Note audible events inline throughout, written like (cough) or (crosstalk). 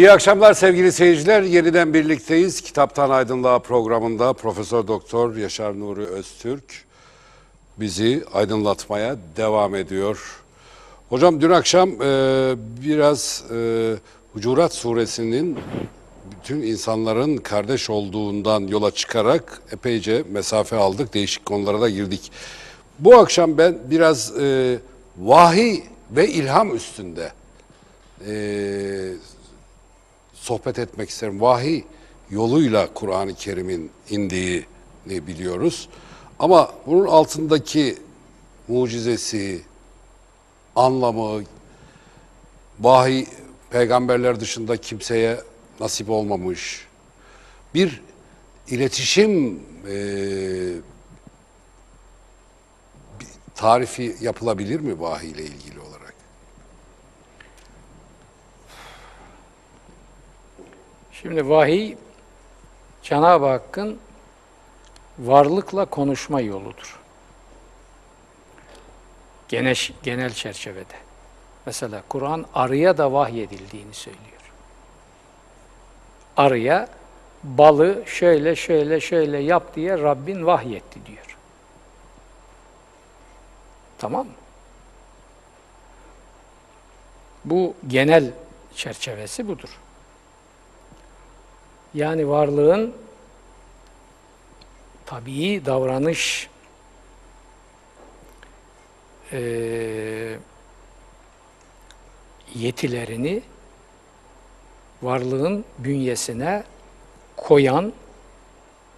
İyi akşamlar sevgili seyirciler. Yeniden birlikteyiz. Kitaptan Aydınlığa programında Profesör Doktor Yaşar Nuri Öztürk bizi aydınlatmaya devam ediyor. Hocam dün akşam e, biraz e, Hucurat suresinin bütün insanların kardeş olduğundan yola çıkarak epeyce mesafe aldık. Değişik konulara da girdik. Bu akşam ben biraz e, vahiy ve ilham üstünde e, sohbet etmek isterim. Vahiy yoluyla Kur'an-ı Kerim'in indiğini biliyoruz. Ama bunun altındaki mucizesi, anlamı, vahiy peygamberler dışında kimseye nasip olmamış. Bir iletişim e, tarifi yapılabilir mi vahiy ile ilgili olarak? Şimdi vahiy Cenab-ı Hakk'ın varlıkla konuşma yoludur. Genel, genel çerçevede. Mesela Kur'an arıya da vahyedildiğini söylüyor. Arıya balı şöyle şöyle şöyle yap diye Rabbin vahyetti diyor. Tamam mı? Bu genel çerçevesi budur. Yani varlığın tabii davranış e, yetilerini varlığın bünyesine koyan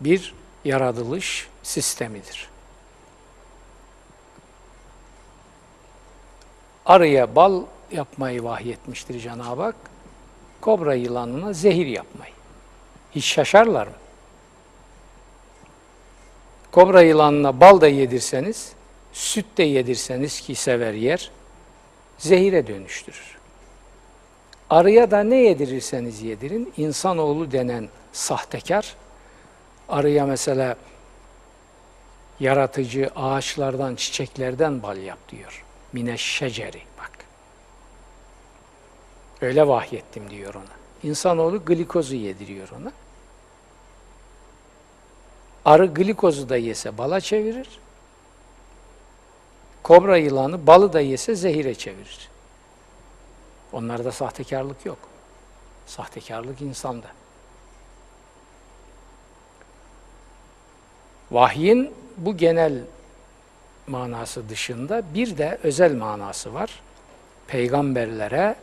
bir yaratılış sistemidir. Arıya bal yapmayı vahyetmiştir Cenab-ı Hak. Kobra yılanına zehir yapmayı. Hiç şaşarlar mı? Kobra yılanına bal da yedirseniz, süt de yedirseniz ki sever yer, zehire dönüştürür. Arıya da ne yedirirseniz yedirin, insanoğlu denen sahtekar, arıya mesela yaratıcı ağaçlardan, çiçeklerden bal yap diyor. Mine şeceri bak. Öyle vahyettim diyor ona. İnsanoğlu glikozu yediriyor ona. Arı glikozu da yese bala çevirir. Kobra yılanı balı da yese zehire çevirir. Onlarda sahtekarlık yok. Sahtekarlık insanda. Vahyin bu genel manası dışında bir de özel manası var. Peygamberlere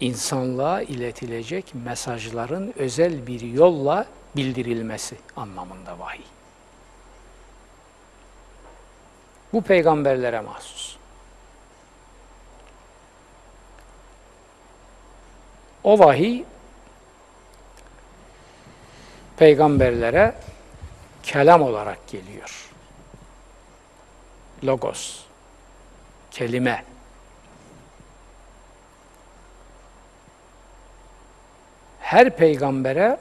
insanlığa iletilecek mesajların özel bir yolla bildirilmesi anlamında vahiy. Bu peygamberlere mahsus. O vahiy peygamberlere kelam olarak geliyor. Logos, kelime. Her peygambere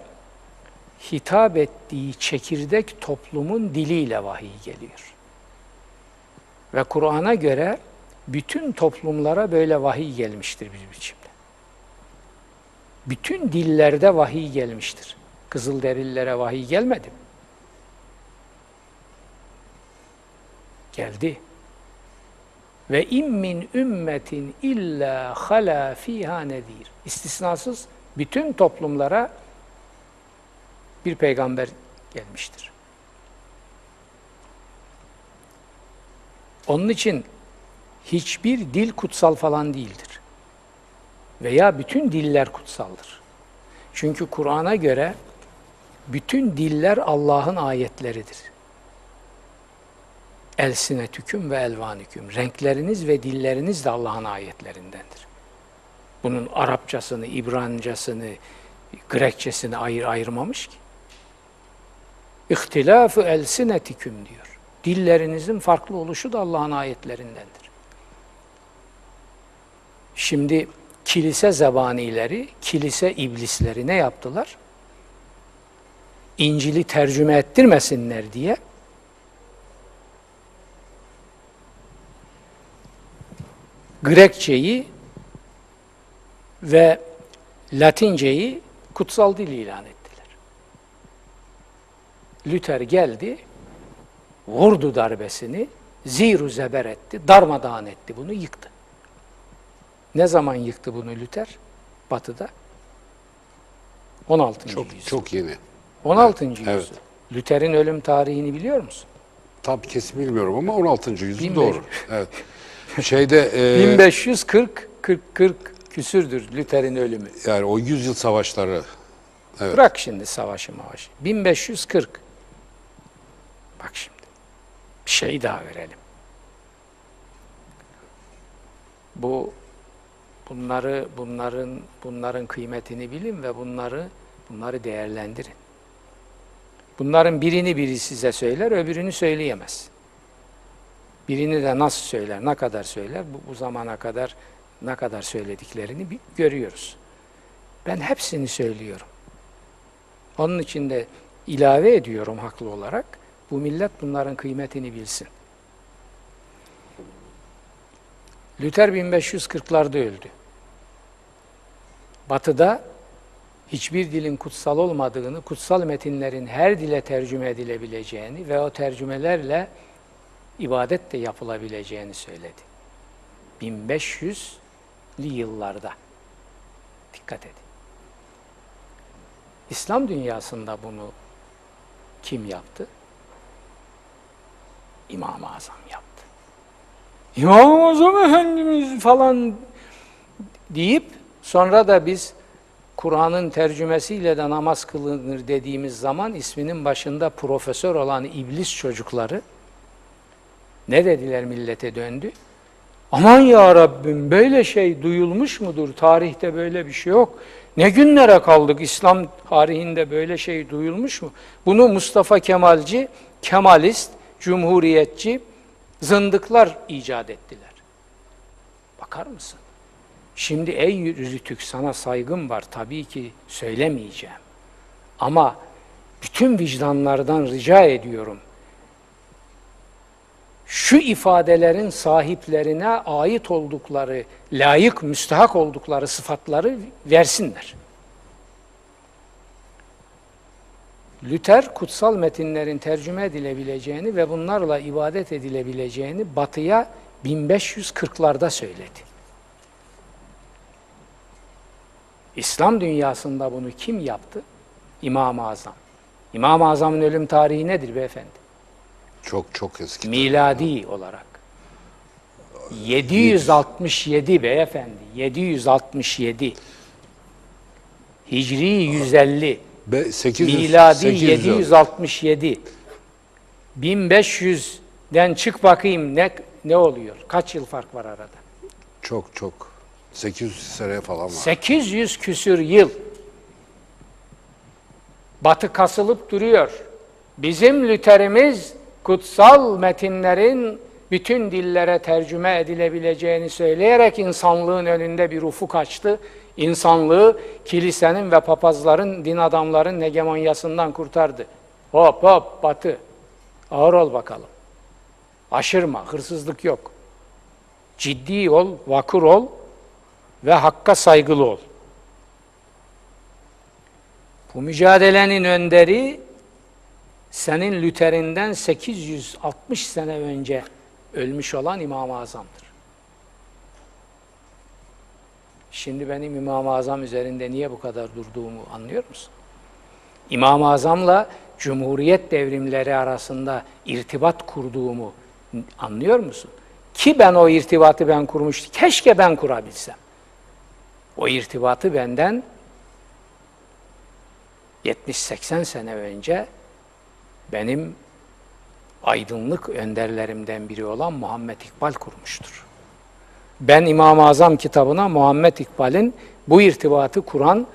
hitap ettiği çekirdek toplumun diliyle vahiy geliyor. Ve Kur'an'a göre bütün toplumlara böyle vahiy gelmiştir bir biçimde. Bütün dillerde vahiy gelmiştir. Kızılderililere vahiy gelmedi mi? Geldi. Ve immin ümmetin illa hala fiha nedir. İstisnasız bütün toplumlara bir peygamber gelmiştir. Onun için hiçbir dil kutsal falan değildir. Veya bütün diller kutsaldır. Çünkü Kur'an'a göre bütün diller Allah'ın ayetleridir. Elsinetüküm ve elvanüküm. Renkleriniz ve dilleriniz de Allah'ın ayetlerindendir. Bunun Arapçasını, İbrancasını, Grekçesini ayır ayırmamış ki. İhtilafı elsinetiküm diyor. Dillerinizin farklı oluşu da Allah'ın ayetlerindendir. Şimdi kilise zebanileri, kilise iblisleri ne yaptılar? İncil'i tercüme ettirmesinler diye Grekçeyi ve Latinceyi kutsal dil ilan ettiler. Luther geldi, vurdu darbesini, ziru zeber etti, darmadağın etti bunu, yıktı. Ne zaman yıktı bunu Luther? Batı'da. 16. Çok yüzyıl. çok yeni. 16. Evet, yüzyıl. evet. Luther'in ölüm tarihini biliyor musun? Tam kesin bilmiyorum ama 16. yüzyıl 1500. doğru. Evet. Şeyde (laughs) e, 1540 40 40 küsürdür Luther'in ölümü. yani o yüzyıl savaşları Evet. Bırak şimdi savaşı mavaşı. 1540. Bak şimdi. Bir şey daha verelim. Bu bunları bunların bunların kıymetini bilin ve bunları bunları değerlendirin. Bunların birini biri size söyler, öbürünü söyleyemez. Birini de nasıl söyler, ne kadar söyler, bu, bu zamana kadar ne kadar söylediklerini görüyoruz. Ben hepsini söylüyorum. Onun için de ilave ediyorum haklı olarak. Bu millet bunların kıymetini bilsin. Luther 1540'larda öldü. Batı'da hiçbir dilin kutsal olmadığını, kutsal metinlerin her dile tercüme edilebileceğini ve o tercümelerle ibadet de yapılabileceğini söyledi. 1500'li yıllarda. Dikkat edin. İslam dünyasında bunu kim yaptı? İmam-ı Azam yaptı. İmam-ı Azam Efendimiz falan deyip sonra da biz Kur'an'ın tercümesiyle de namaz kılınır dediğimiz zaman isminin başında profesör olan iblis çocukları ne dediler millete döndü? Aman ya Rabbim böyle şey duyulmuş mudur? Tarihte böyle bir şey yok. Ne günlere kaldık? İslam tarihinde böyle şey duyulmuş mu? Bunu Mustafa Kemalci, Kemalist, Cumhuriyetçi zındıklar icat ettiler. Bakar mısın? Şimdi ey Rütük sana saygım var. Tabii ki söylemeyeceğim. Ama bütün vicdanlardan rica ediyorum şu ifadelerin sahiplerine ait oldukları, layık, müstahak oldukları sıfatları versinler. Luther kutsal metinlerin tercüme edilebileceğini ve bunlarla ibadet edilebileceğini batıya 1540'larda söyledi. İslam dünyasında bunu kim yaptı? İmam-ı Azam. İmam-ı Azam'ın ölüm tarihi nedir beyefendi? çok çok eski. Miladi olarak. 767 beyefendi. 767. Hicri 150. Be, 800, Miladi 800 767. 1500'den çık bakayım ne ne oluyor? Kaç yıl fark var arada? Çok çok. 800 sene falan var. 800 küsür yıl. Batı kasılıp duruyor. Bizim Lüterimiz kutsal metinlerin bütün dillere tercüme edilebileceğini söyleyerek insanlığın önünde bir ufuk açtı. İnsanlığı kilisenin ve papazların, din adamların hegemonyasından kurtardı. Hop hop batı. Ağır ol bakalım. Aşırma, hırsızlık yok. Ciddi ol, vakur ol ve hakka saygılı ol. Bu mücadelenin önderi senin Lüter'inden 860 sene önce ölmüş olan İmam-ı Azam'dır. Şimdi benim İmam-ı Azam üzerinde niye bu kadar durduğumu anlıyor musun? İmam-ı Azam'la Cumhuriyet devrimleri arasında irtibat kurduğumu anlıyor musun? Ki ben o irtibatı ben kurmuştum. Keşke ben kurabilsem. O irtibatı benden 70-80 sene önce benim aydınlık önderlerimden biri olan Muhammed İkbal kurmuştur. Ben İmam-ı Azam kitabına Muhammed İkbal'in bu irtibatı kuran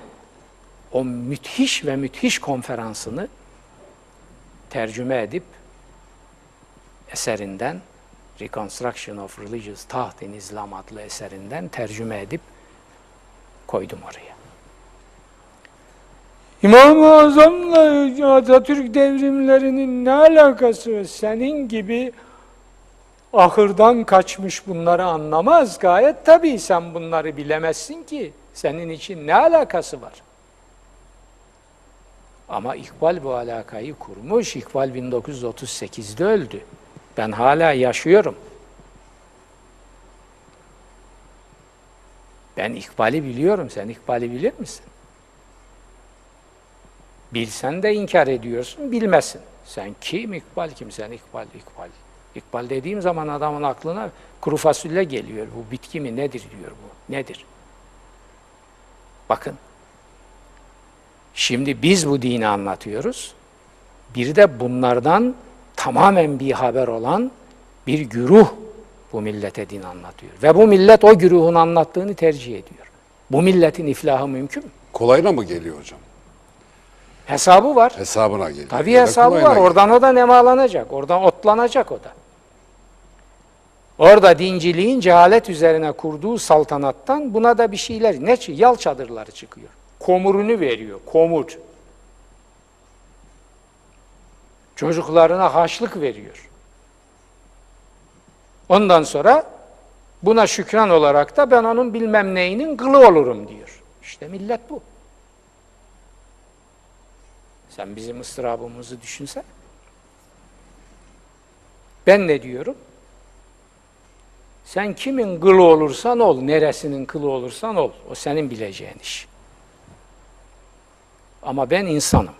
o müthiş ve müthiş konferansını tercüme edip eserinden Reconstruction of Religious Thought in Islam adlı eserinden tercüme edip koydum oraya. İmam-ı Azam'la Atatürk devrimlerinin ne alakası? Senin gibi ahırdan kaçmış bunları anlamaz. Gayet tabii sen bunları bilemezsin ki. Senin için ne alakası var? Ama İkbal bu alakayı kurmuş. İkbal 1938'de öldü. Ben hala yaşıyorum. Ben İkbal'i biliyorum. Sen İkbal'i bilir misin? Bilsen de inkar ediyorsun, bilmesin. Sen kim İkbal kim? Sen İkbal, İkbal. İkbal dediğim zaman adamın aklına kuru fasulye geliyor. Bu bitki mi nedir diyor bu. Nedir? Bakın. Şimdi biz bu dini anlatıyoruz. Bir de bunlardan tamamen bir haber olan bir güruh bu millete din anlatıyor. Ve bu millet o güruhun anlattığını tercih ediyor. Bu milletin iflahı mümkün mü? Kolayına mı geliyor hocam? Hesabı var. Hesabına geliyor. Tabii hesabı var. geliyor. Oradan o da nemalanacak. Oradan otlanacak o da. Orada dinciliğin cehalet üzerine kurduğu saltanattan buna da bir şeyler, ne yal çadırları çıkıyor. Komurunu veriyor, komur. Çocuklarına haçlık veriyor. Ondan sonra buna şükran olarak da ben onun bilmem neyinin kılı olurum diyor. İşte millet bu. Sen bizim ıstırabımızı düşünsen. Ben ne diyorum? Sen kimin kılı olursan ol, neresinin kılı olursan ol. O senin bileceğin iş. Ama ben insanım.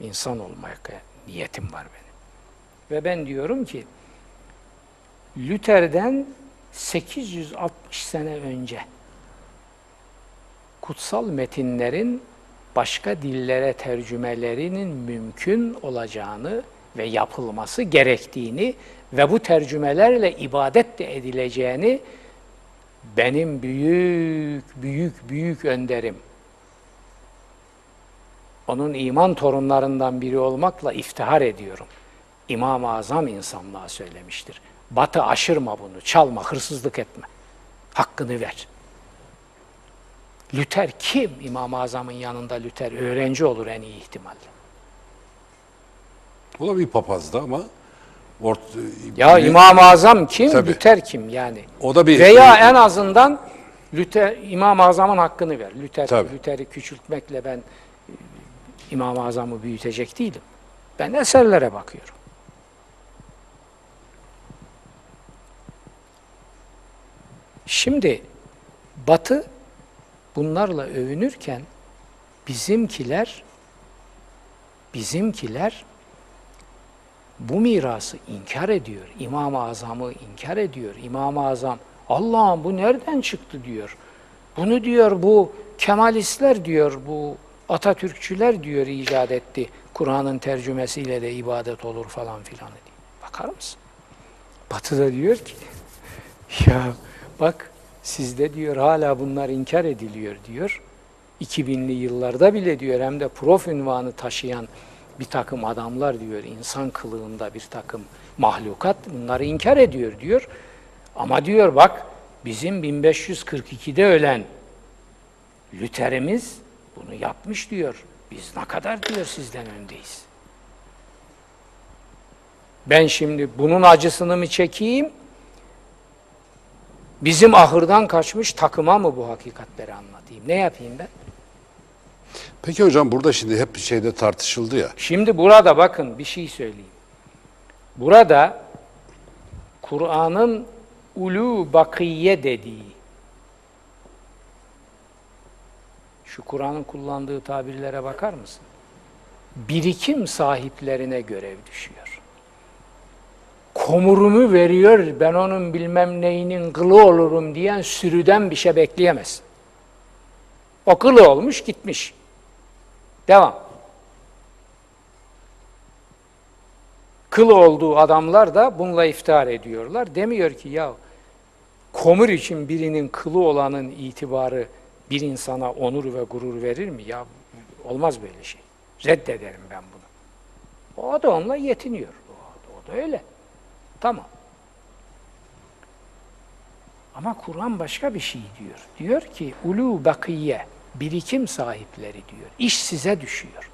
İnsan olmaya niyetim var benim. Ve ben diyorum ki, Luther'den 860 sene önce kutsal metinlerin başka dillere tercümelerinin mümkün olacağını ve yapılması gerektiğini ve bu tercümelerle ibadet de edileceğini benim büyük büyük büyük önderim onun iman torunlarından biri olmakla iftihar ediyorum. İmam-ı Azam insanlığa söylemiştir. Batı aşırma bunu, çalma, hırsızlık etme. Hakkını ver. Luther kim? İmam-ı Azam'ın yanında Luther öğrenci olur en iyi ihtimalle. O da bir papazdı ama ort Ya bir- İmam-ı Azam kim? Tabii. Luther kim yani? o da bir Veya en azından Luther İmam-ı Azam'ın hakkını ver. Luther Tabii. Luther'i küçültmekle ben e, İmam-ı Azam'ı büyütecek değilim. Ben eserlere bakıyorum. Şimdi Batı bunlarla övünürken bizimkiler bizimkiler bu mirası inkar ediyor. İmam-ı Azam'ı inkar ediyor. İmam-ı Azam Allah'ım bu nereden çıktı diyor. Bunu diyor bu Kemalistler diyor bu Atatürkçüler diyor icat etti. Kur'an'ın tercümesiyle de ibadet olur falan filan diyor. Bakar mısın? Batı da diyor ki (laughs) ya bak sizde diyor hala bunlar inkar ediliyor diyor. 2000'li yıllarda bile diyor hem de prof ünvanı taşıyan bir takım adamlar diyor insan kılığında bir takım mahlukat bunları inkar ediyor diyor. Ama diyor bak bizim 1542'de ölen Lüterimiz bunu yapmış diyor. Biz ne kadar diyor sizden öndeyiz. Ben şimdi bunun acısını mı çekeyim? Bizim ahırdan kaçmış takıma mı bu hakikatleri anlatayım? Ne yapayım ben? Peki hocam burada şimdi hep bir şeyde tartışıldı ya. Şimdi burada bakın bir şey söyleyeyim. Burada Kur'an'ın ulu bakiye dediği şu Kur'an'ın kullandığı tabirlere bakar mısın? Birikim sahiplerine görev düşüyor. Komurumu veriyor, ben onun bilmem neyinin kılı olurum diyen sürüden bir şey bekleyemezsin. O kılı olmuş gitmiş. Devam. Kıl olduğu adamlar da bununla iftihar ediyorlar. Demiyor ki ya komur için birinin kılı olanın itibarı bir insana onur ve gurur verir mi? Ya olmaz böyle şey. Reddederim ben bunu. O da onunla yetiniyor. O, o da öyle. Tamam. Ama Kur'an başka bir şey diyor. Diyor ki ulu bakiye birikim sahipleri diyor. İş size düşüyor.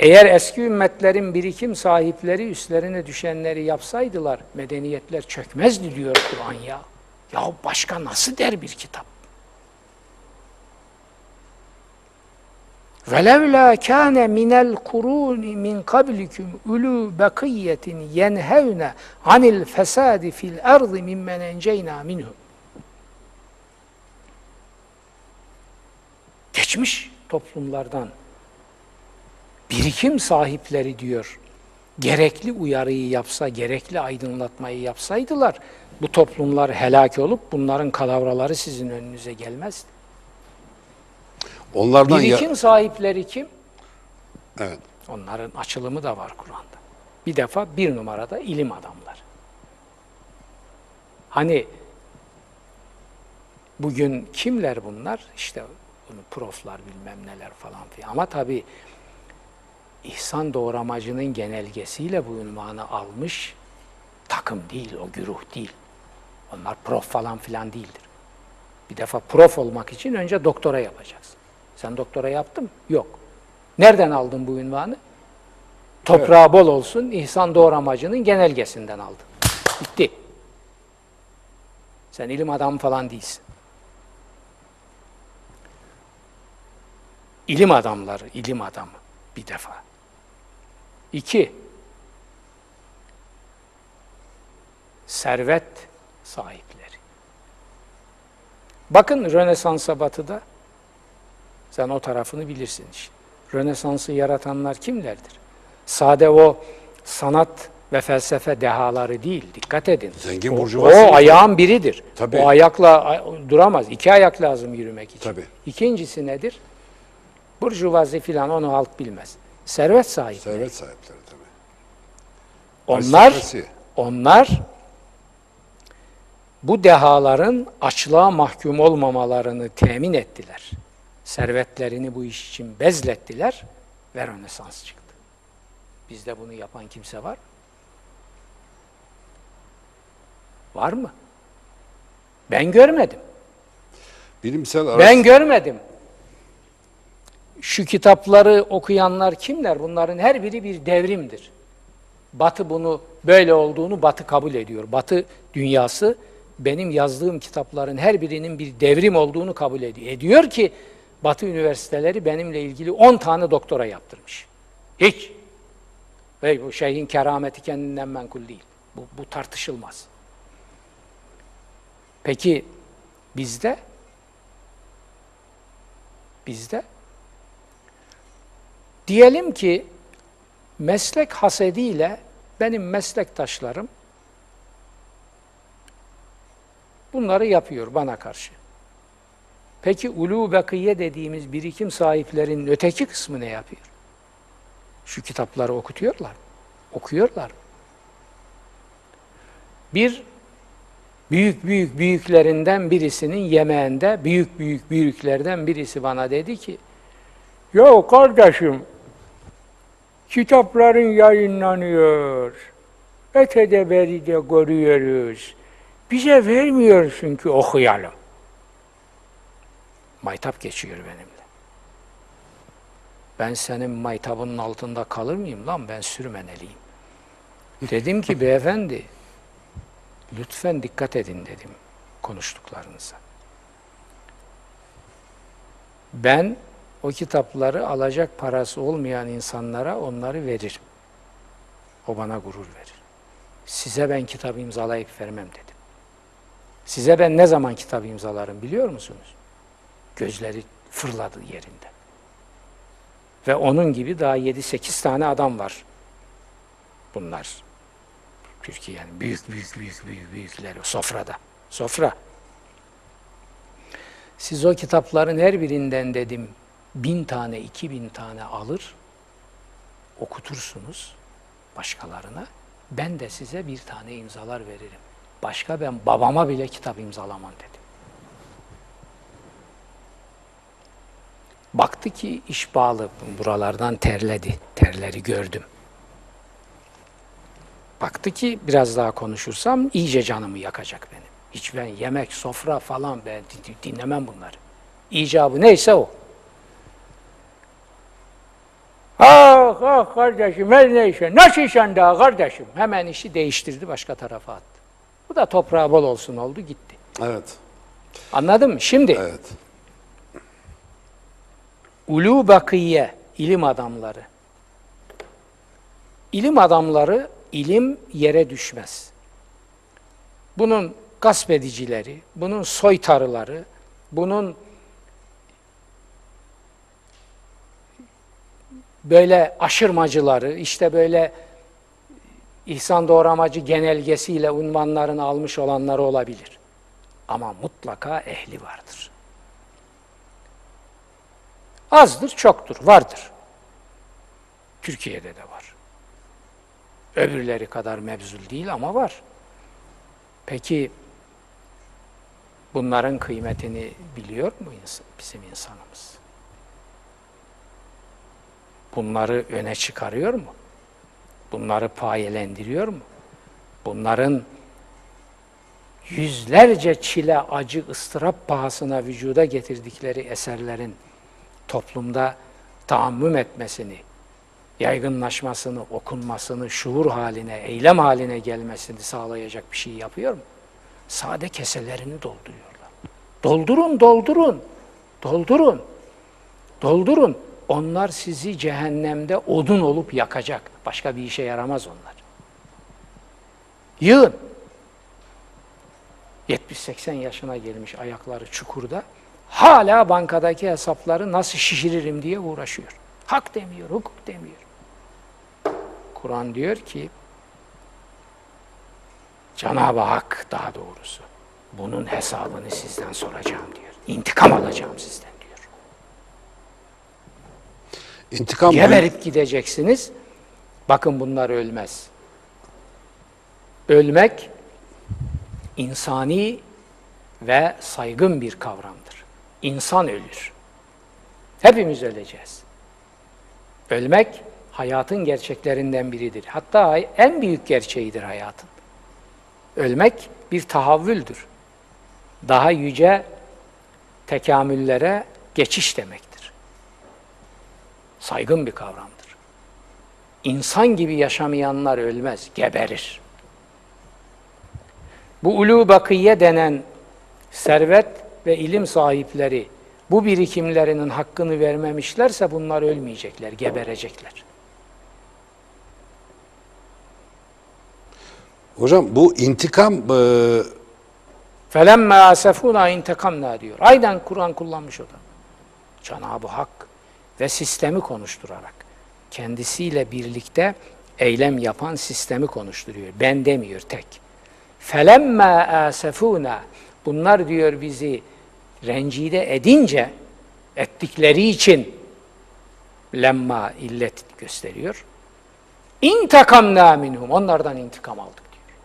Eğer eski ümmetlerin birikim sahipleri üstlerine düşenleri yapsaydılar medeniyetler çökmezdi diyor Kur'an ya. Ya başka nasıl der bir kitap? وَلَوْلَا كَانَ مِنَ الْقُرُونِ مِنْ قَبْلِكُمْ اُلُوا بَقِيَّةٍ يَنْهَوْنَ عَنِ الْفَسَادِ فِي الْأَرْضِ مِمَّنْ اَنْجَيْنَا مِنْهُمْ Geçmiş toplumlardan birikim sahipleri diyor, gerekli uyarıyı yapsa, gerekli aydınlatmayı yapsaydılar, bu toplumlar helak olup bunların kalavraları sizin önünüze gelmezdi. Onlardan ya... Birikim sahipleri kim? Evet. Onların açılımı da var Kur'an'da. Bir defa bir numarada ilim adamları. Hani bugün kimler bunlar? İşte bunu proflar bilmem neler falan filan. Ama tabii İhsan doğramacının genelgesiyle bu ünvanı almış takım değil, o güruh değil. Onlar prof falan filan değildir. Bir defa prof olmak için önce doktora yapacaksın. Sen doktora yaptın mı? Yok. Nereden aldın bu ünvanı? Toprağı bol olsun, İhsan Doğramacı'nın genelgesinden aldın. Bitti. Sen ilim adamı falan değilsin. İlim adamları, ilim adamı bir defa. İki, servet sahipleri. Bakın Rönesans'a batıda, sen o tarafını bilirsin işte. Rönesans'ı yaratanlar kimlerdir? Sade o sanat ve felsefe dehaları değil, dikkat edin. Zengin o, burjuvazi. o ayağın biridir. Tabii. O ayakla ay- duramaz. İki ayak lazım yürümek için. Tabii. İkincisi nedir? Burjuvazi filan onu halk bilmez. Servet sahibi. Servet sahipleri tabii. Onlar Aristokrasi. onlar bu dehaların açlığa mahkum olmamalarını temin ettiler. Servetlerini bu iş için bezlettiler ve Rönesans çıktı. Bizde bunu yapan kimse var mı? Var mı? Ben görmedim. Bilimsel araç... Ben görmedim. Şu kitapları okuyanlar kimler? Bunların her biri bir devrimdir. Batı bunu böyle olduğunu Batı kabul ediyor. Batı dünyası benim yazdığım kitapların her birinin bir devrim olduğunu kabul ediyor. Ediyor ki Batı üniversiteleri benimle ilgili 10 tane doktora yaptırmış. Hiç. Ve bu şeyhin kerameti kendinden menkul değil. Bu, bu tartışılmaz. Peki bizde bizde diyelim ki meslek hasediyle benim meslektaşlarım bunları yapıyor bana karşı. Peki ulu bekiye dediğimiz birikim sahiplerinin öteki kısmı ne yapıyor? Şu kitapları okutuyorlar. mı? Okuyorlar. mı? Bir büyük büyük büyüklerinden birisinin yemeğinde büyük büyük büyüklerden birisi bana dedi ki Ya kardeşim kitapların yayınlanıyor. Ötede de görüyoruz. Bize vermiyorsun ki okuyalım. Maytap geçiyor benimle. Ben senin maytabının altında kalır mıyım lan? Ben sürmeneliyim. Dedim ki beyefendi lütfen dikkat edin dedim konuştuklarınıza. Ben o kitapları alacak parası olmayan insanlara onları veririm. O bana gurur verir. Size ben kitap imzalayıp vermem dedim. Size ben ne zaman kitap imzalarım biliyor musunuz? Gözleri fırladı yerinde. Ve onun gibi daha 7-8 tane adam var. Bunlar. Türkiye'nin büyük büyük büyük büyük büyükleri sofrada. Sofra. Siz o kitapların her birinden dedim bin tane, iki bin tane alır, okutursunuz başkalarına. Ben de size bir tane imzalar veririm. Başka ben babama bile kitap imzalamam dedim. Baktı ki iş bağlı, buralardan terledi, terleri gördüm. Baktı ki biraz daha konuşursam iyice canımı yakacak benim. Hiç ben yemek, sofra falan ben dinlemem bunları. İcabı neyse o. Ah ah kardeşim her neyse. Nasıl işen daha kardeşim? Hemen işi değiştirdi başka tarafa attı. Bu da toprağı bol olsun oldu gitti. Evet. Anladın mı? Şimdi Evet. Ulu bakiye, ilim adamları. İlim adamları, ilim yere düşmez. Bunun gasp edicileri, bunun soytarıları, bunun böyle aşırmacıları, işte böyle İhsan Doğramacı genelgesiyle unvanlarını almış olanları olabilir. Ama mutlaka ehli vardır. Azdır, çoktur, vardır. Türkiye'de de var. Öbürleri kadar mevzul değil ama var. Peki bunların kıymetini biliyor mu bizim insanımız? Bunları öne çıkarıyor mu? Bunları payelendiriyor mu? Bunların yüzlerce çile, acı, ıstırap pahasına vücuda getirdikleri eserlerin toplumda taammüm etmesini, yaygınlaşmasını, okunmasını, şuur haline, eylem haline gelmesini sağlayacak bir şey yapıyor mu? Sade keselerini dolduruyorlar. Doldurun, doldurun, doldurun, doldurun. Onlar sizi cehennemde odun olup yakacak. Başka bir işe yaramaz onlar. Yığın. 70-80 yaşına gelmiş ayakları çukurda. Hala bankadaki hesapları nasıl şişiririm diye uğraşıyor. Hak demiyor, hukuk demiyor. Kur'an diyor ki Cenab-ı Hak daha doğrusu bunun hesabını sizden soracağım diyor. İntikam alacağım sizden. İntikam Geberip gideceksiniz. Bakın bunlar ölmez. Ölmek insani ve saygın bir kavramdır. İnsan ölür. Hepimiz öleceğiz. Ölmek hayatın gerçeklerinden biridir. Hatta en büyük gerçeğidir hayatın. Ölmek bir tahavvüldür. Daha yüce tekamüllere geçiş demektir. Saygın bir kavramdır. İnsan gibi yaşamayanlar ölmez, geberir. Bu ulu bakiye denen servet ve ilim sahipleri bu birikimlerinin hakkını vermemişlerse bunlar ölmeyecekler, geberecekler. Hocam bu intikam e, Felemme asefuna intikamna diyor. Aynen Kur'an kullanmış o da. Cenab-ı Hak ve sistemi konuşturarak kendisiyle birlikte eylem yapan sistemi konuşturuyor. Ben demiyor tek. Felemme asefuna bunlar diyor bizi rencide edince ettikleri için lemma illet gösteriyor. İntakamna minhum onlardan intikam aldık diyor.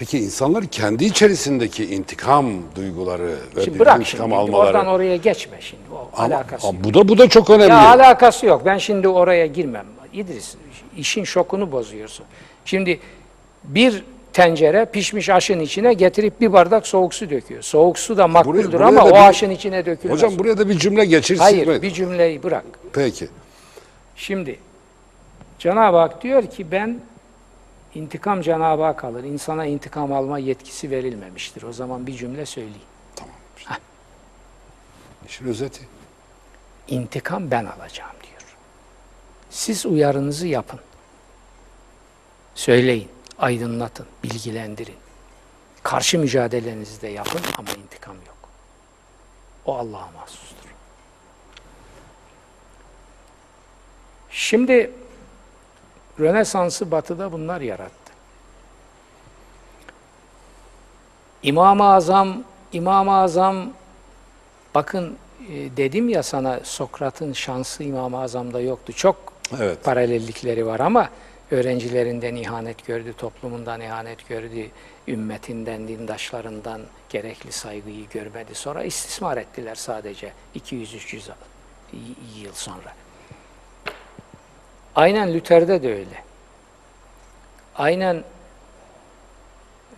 Peki insanlar kendi içerisindeki intikam duyguları ve Şimdi bırak intikam şimdi almaları. oradan oraya geçme şimdi. O Ama- alakası ama bu da bu da çok önemli. Ya alakası yok. Ben şimdi oraya girmem. İdris işin şokunu bozuyorsun. Şimdi bir tencere pişmiş aşın içine getirip bir bardak soğuk su döküyor. Soğuk su da makbuldür buraya ama da o bir- aşın içine dökülmez. Hocam buraya da bir cümle geçirsin Hayır, mi? bir cümleyi bırak. Peki. Şimdi Cenab-ı Hak diyor ki ben intikam Cenab-ı Hak alır. İnsana intikam alma yetkisi verilmemiştir. O zaman bir cümle söyleyeyim. İşin özeti. İntikam ben alacağım diyor. Siz uyarınızı yapın. Söyleyin, aydınlatın, bilgilendirin. Karşı mücadelenizi de yapın ama intikam yok. O Allah'a mahsustur. Şimdi Rönesans'ı batıda bunlar yarattı. İmam-ı Azam, İmam-ı Azam bakın e, dedim ya sana Sokrat'ın şansı İmam-ı Azam'da yoktu. Çok Evet. paralellikleri var ama öğrencilerinden ihanet gördü, toplumundan ihanet gördü, ümmetinden, dindaşlarından gerekli saygıyı görmedi. Sonra istismar ettiler sadece 200-300 yıl sonra. Aynen Luther'de de öyle. Aynen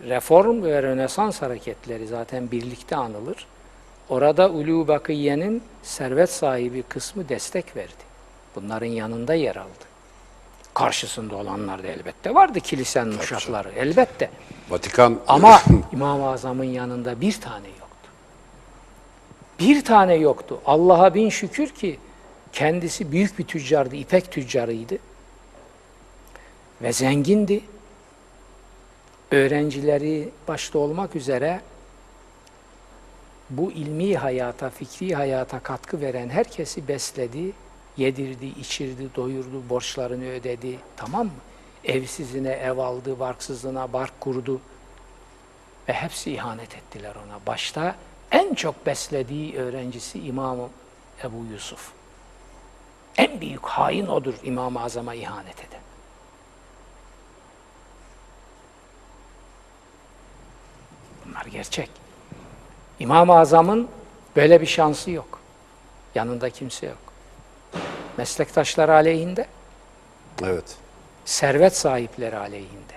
reform ve rönesans hareketleri zaten birlikte anılır. Orada Ulu Bakiye'nin servet sahibi kısmı destek verdi. Bunların yanında yer aldı. Karşısında olanlar da elbette vardı kilisenin uşakları elbette. Vatikan Ama (laughs) İmam-ı Azam'ın yanında bir tane yoktu. Bir tane yoktu. Allah'a bin şükür ki kendisi büyük bir tüccardı, ipek tüccarıydı. Ve zengindi. Öğrencileri başta olmak üzere bu ilmi hayata, fikri hayata katkı veren herkesi besledi, yedirdi, içirdi, doyurdu, borçlarını ödedi. Tamam mı? Evsizine ev aldı, barksızına bark kurdu. Ve hepsi ihanet ettiler ona. Başta en çok beslediği öğrencisi İmam Ebu Yusuf. En büyük hain odur İmam-ı Azam'a ihanet eden. Bunlar gerçek. İmam-ı Azam'ın böyle bir şansı yok. Yanında kimse yok. Meslektaşları aleyhinde, Evet. servet sahipleri aleyhinde.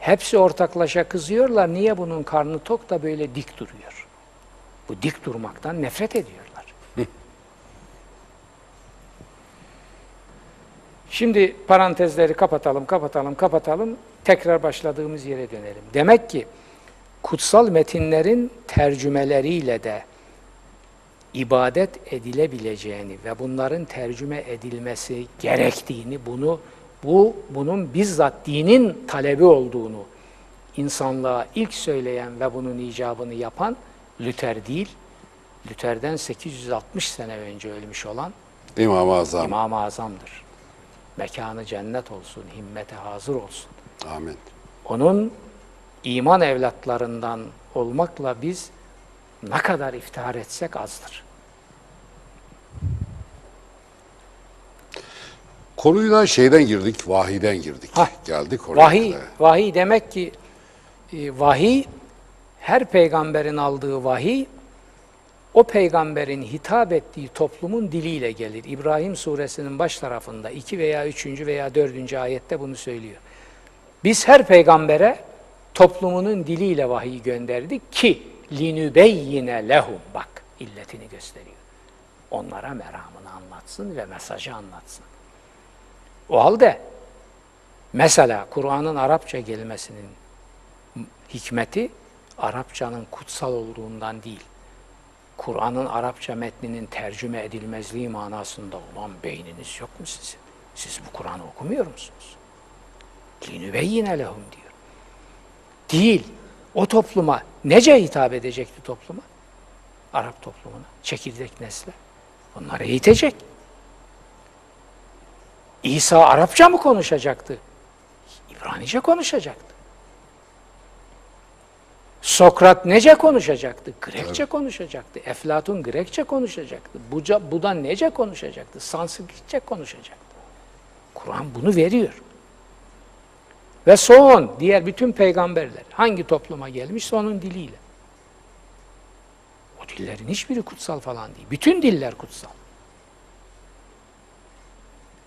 Hepsi ortaklaşa kızıyorlar. Niye bunun karnı tok da böyle dik duruyor? Bu dik durmaktan nefret ediyorlar. Şimdi parantezleri kapatalım, kapatalım, kapatalım. Tekrar başladığımız yere dönelim. Demek ki kutsal metinlerin tercümeleriyle de ibadet edilebileceğini ve bunların tercüme edilmesi gerektiğini, bunu bu bunun bizzat dinin talebi olduğunu insanlığa ilk söyleyen ve bunun icabını yapan Luther değil, Luther'den 860 sene önce ölmüş olan İmam-ı Azam. İmam-ı Azam'dır. Mekanı cennet olsun, himmete hazır olsun. Amin. Onun iman evlatlarından olmakla biz ne kadar iftihar etsek azdır. Konuyu da şeyden girdik, vahiden girdik. Hah. Geldik oraya. Vahiy, kadar. vahiy demek ki e, vahiy her peygamberin aldığı vahiy o peygamberin hitap ettiği toplumun diliyle gelir. İbrahim suresinin baş tarafında iki veya üçüncü veya dördüncü ayette bunu söylüyor. Biz her peygambere toplumunun diliyle vahiy gönderdik ki linübeyyine lehum bak illetini gösteriyor. Onlara meramını anlatsın ve mesajı anlatsın. O halde mesela Kur'an'ın Arapça gelmesinin hikmeti Arapçanın kutsal olduğundan değil. Kur'an'ın Arapça metninin tercüme edilmezliği manasında olan beyniniz yok mu sizin? Siz bu Kur'an'ı okumuyor musunuz? Linübeyyine lehum diyor. Değil. O topluma nece hitap edecekti topluma? Arap toplumuna, çekirdek nesle. Onları eğitecek. İsa Arapça mı konuşacaktı? İbranice konuşacaktı. Sokrat nece konuşacaktı? Grekçe konuşacaktı. Eflatun Grekçe konuşacaktı. Buca, Buda nece konuşacaktı? Sanskritçe konuşacaktı. Kur'an bunu veriyor. Ve son, diğer bütün peygamberler hangi topluma gelmiş? Onun diliyle. O dillerin hiçbiri kutsal falan değil. Bütün diller kutsal.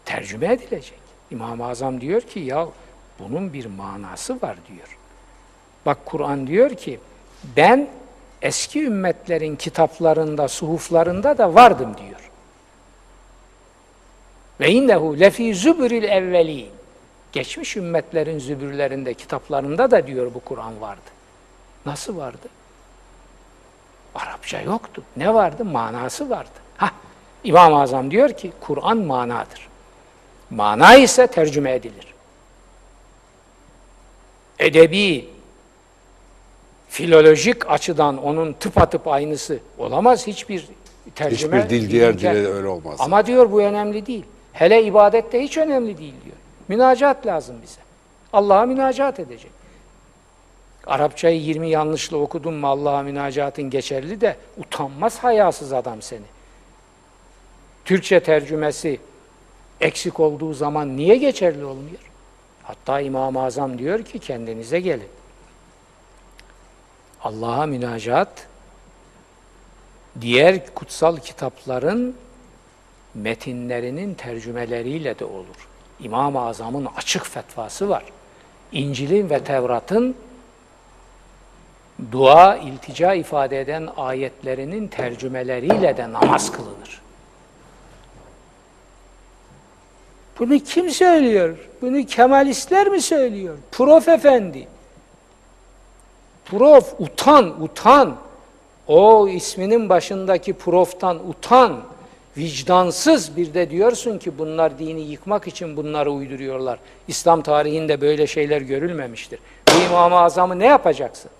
Tercüme edilecek. İmam-ı Azam diyor ki ya bunun bir manası var diyor. Bak Kur'an diyor ki ben eski ümmetlerin kitaplarında, suhuflarında da vardım diyor. Ve innehu lefi zübüril evvelin. Geçmiş ümmetlerin zübürlerinde, kitaplarında da diyor bu Kur'an vardı. Nasıl vardı? Arapça yoktu. Ne vardı? Manası vardı. Ha, İmam-ı Azam diyor ki Kur'an manadır. Mana ise tercüme edilir. Edebi, filolojik açıdan onun tıpatıp aynısı olamaz hiçbir tercüme. Hiçbir dil diğer dile öyle olmaz. Ama diyor bu önemli değil. Hele ibadette hiç önemli değil diyor. Münacat lazım bize. Allah'a münacat edecek. Arapçayı 20 yanlışla okudun mu Allah'a münacatın geçerli de utanmaz hayasız adam seni. Türkçe tercümesi eksik olduğu zaman niye geçerli olmuyor? Hatta İmam-ı Azam diyor ki kendinize gelin. Allah'a münacat diğer kutsal kitapların metinlerinin tercümeleriyle de olur. İmam-ı Azam'ın açık fetvası var. İncil'in ve Tevrat'ın dua, iltica ifade eden ayetlerinin tercümeleriyle de namaz kılınır. Bunu kim söylüyor? Bunu Kemalistler mi söylüyor? Prof efendi. Prof utan, utan. O isminin başındaki proftan utan, vicdansız bir de diyorsun ki bunlar dini yıkmak için bunları uyduruyorlar. İslam tarihinde böyle şeyler görülmemiştir. Bu İmam-ı Azam'ı ne yapacaksın?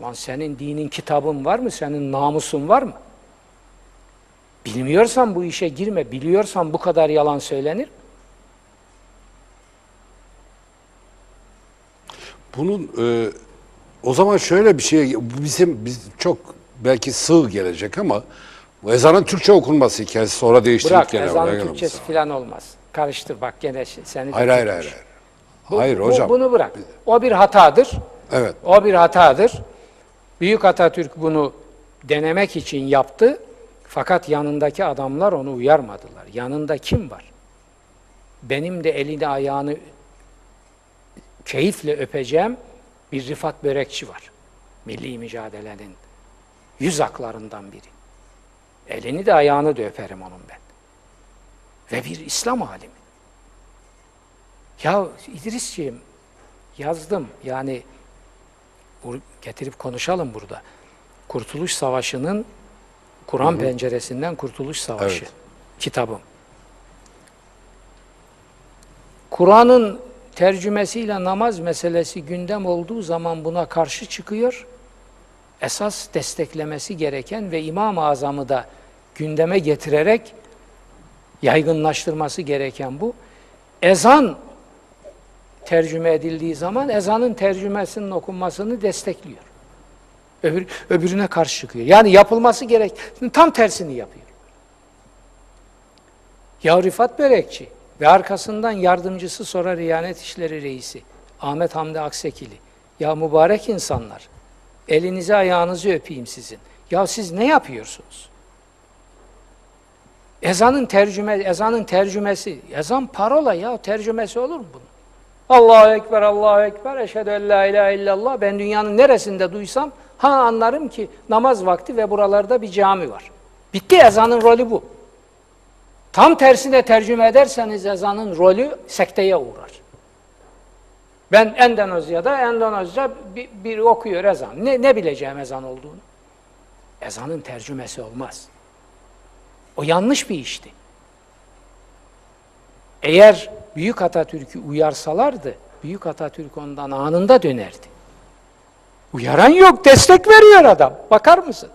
Lan senin dinin kitabın var mı? Senin namusun var mı? Bilmiyorsan bu işe girme. Biliyorsan bu kadar yalan söylenir. mi? Bunun e, o zaman şöyle bir şey, bu bizim biz çok belki sığ gelecek ama bu ezanın Türkçe okunması hikayesi sonra değiştirdik Bırak gene. ezanın gene Türkçesi falan olmaz. Karıştır bak gene şey- seni Hayır hayır hayır. hayır. Hayır Bu- hocam. Bunu bırak. O bir hatadır. Evet. O bir hatadır. Büyük Atatürk bunu denemek için yaptı. Fakat yanındaki adamlar onu uyarmadılar. Yanında kim var? Benim de elini ayağını keyifle öpeceğim bir Rifat Börekçi var. Milli mücadelenin yüz aklarından biri. Elini de ayağını da öperim onun ben. Ve bir İslam alimi. Ya İdrisciğim yazdım yani getirip konuşalım burada. Kurtuluş Savaşı'nın Kur'an penceresinden Kurtuluş Savaşı Evet. kitabım. Kur'an'ın tercümesiyle namaz meselesi gündem olduğu zaman buna karşı çıkıyor. Esas desteklemesi gereken ve İmam-ı Azam'ı da gündeme getirerek yaygınlaştırması gereken bu. Ezan tercüme edildiği zaman ezanın tercümesinin okunmasını destekliyor. Öbür, öbürüne karşı çıkıyor. Yani yapılması gerek. Tam tersini yapıyor. Ya Rifat Börekçi ve arkasından yardımcısı sonra Riyanet İşleri Reisi Ahmet Hamdi Aksekili. Ya mübarek insanlar elinizi ayağınızı öpeyim sizin. Ya siz ne yapıyorsunuz? Ezanın tercüme ezanın tercümesi, ezan parola ya tercümesi olur mu bunun? Allahu Ekber, Allahu Ekber, eşhedü en la ilahe illallah. Ben dünyanın neresinde duysam ha anlarım ki namaz vakti ve buralarda bir cami var. Bitti ezanın rolü bu. Tam tersine tercüme ederseniz ezanın rolü sekteye uğrar. Ben Endonezya'da Endonezya bir, bir okuyor ezan. Ne, ne bileceğim ezan olduğunu? Ezanın tercümesi olmaz. O yanlış bir işti. Eğer Büyük Atatürk'ü uyarsalardı, Büyük Atatürk ondan anında dönerdi. Uyaran yok, destek veriyor adam. Bakar mısın?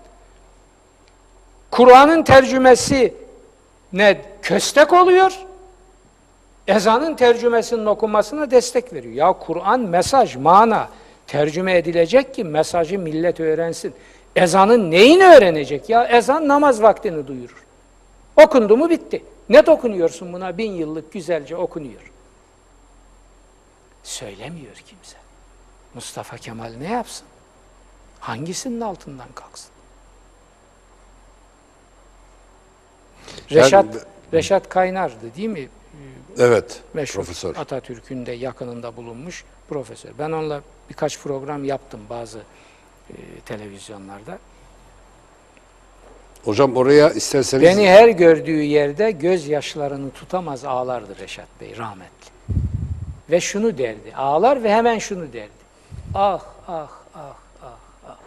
Kur'an'ın tercümesi ne köstek oluyor, ezanın tercümesinin okunmasına destek veriyor. Ya Kur'an mesaj, mana tercüme edilecek ki mesajı millet öğrensin. Ezanın neyini öğrenecek ya? Ezan namaz vaktini duyurur. Okundu mu bitti. Ne dokunuyorsun buna? Bin yıllık güzelce okunuyor. Söylemiyor kimse. Mustafa Kemal ne yapsın? Hangisinin altından kalksın? Reşat, Reşat Kaynar'dı değil mi? Evet. Meşhur Profesör. Atatürk'ün de yakınında bulunmuş profesör. Ben onunla birkaç program yaptım bazı e, televizyonlarda. Hocam oraya isterseniz Beni her gördüğü yerde gözyaşlarını tutamaz ağlardı Reşat Bey rahmetli. Ve şunu derdi, ağlar ve hemen şunu derdi. Ah, ah, ah, ah, ah.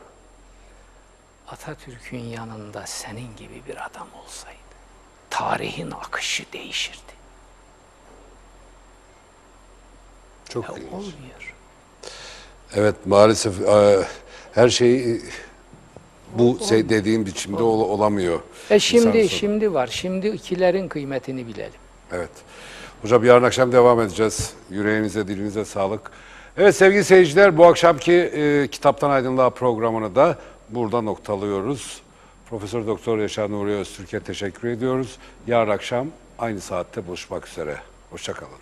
Atatürk'ün yanında senin gibi bir adam olsaydı, tarihin akışı değişirdi. çok Ya ilginç. olmuyor. Evet maalesef e, her şey e, bu şey dediğim biçimde ol- olamıyor. E şimdi İnsan şimdi var. Şimdi ikilerin kıymetini bilelim. Evet. Hocam yarın akşam devam edeceğiz. Yüreğinize, dilinize sağlık. Evet sevgili seyirciler bu akşamki e, Kitaptan Aydınlığa programını da burada noktalıyoruz. Profesör Doktor Yaşar Nuri Öztürk'e teşekkür ediyoruz. Yarın akşam aynı saatte buluşmak üzere. Hoşçakalın.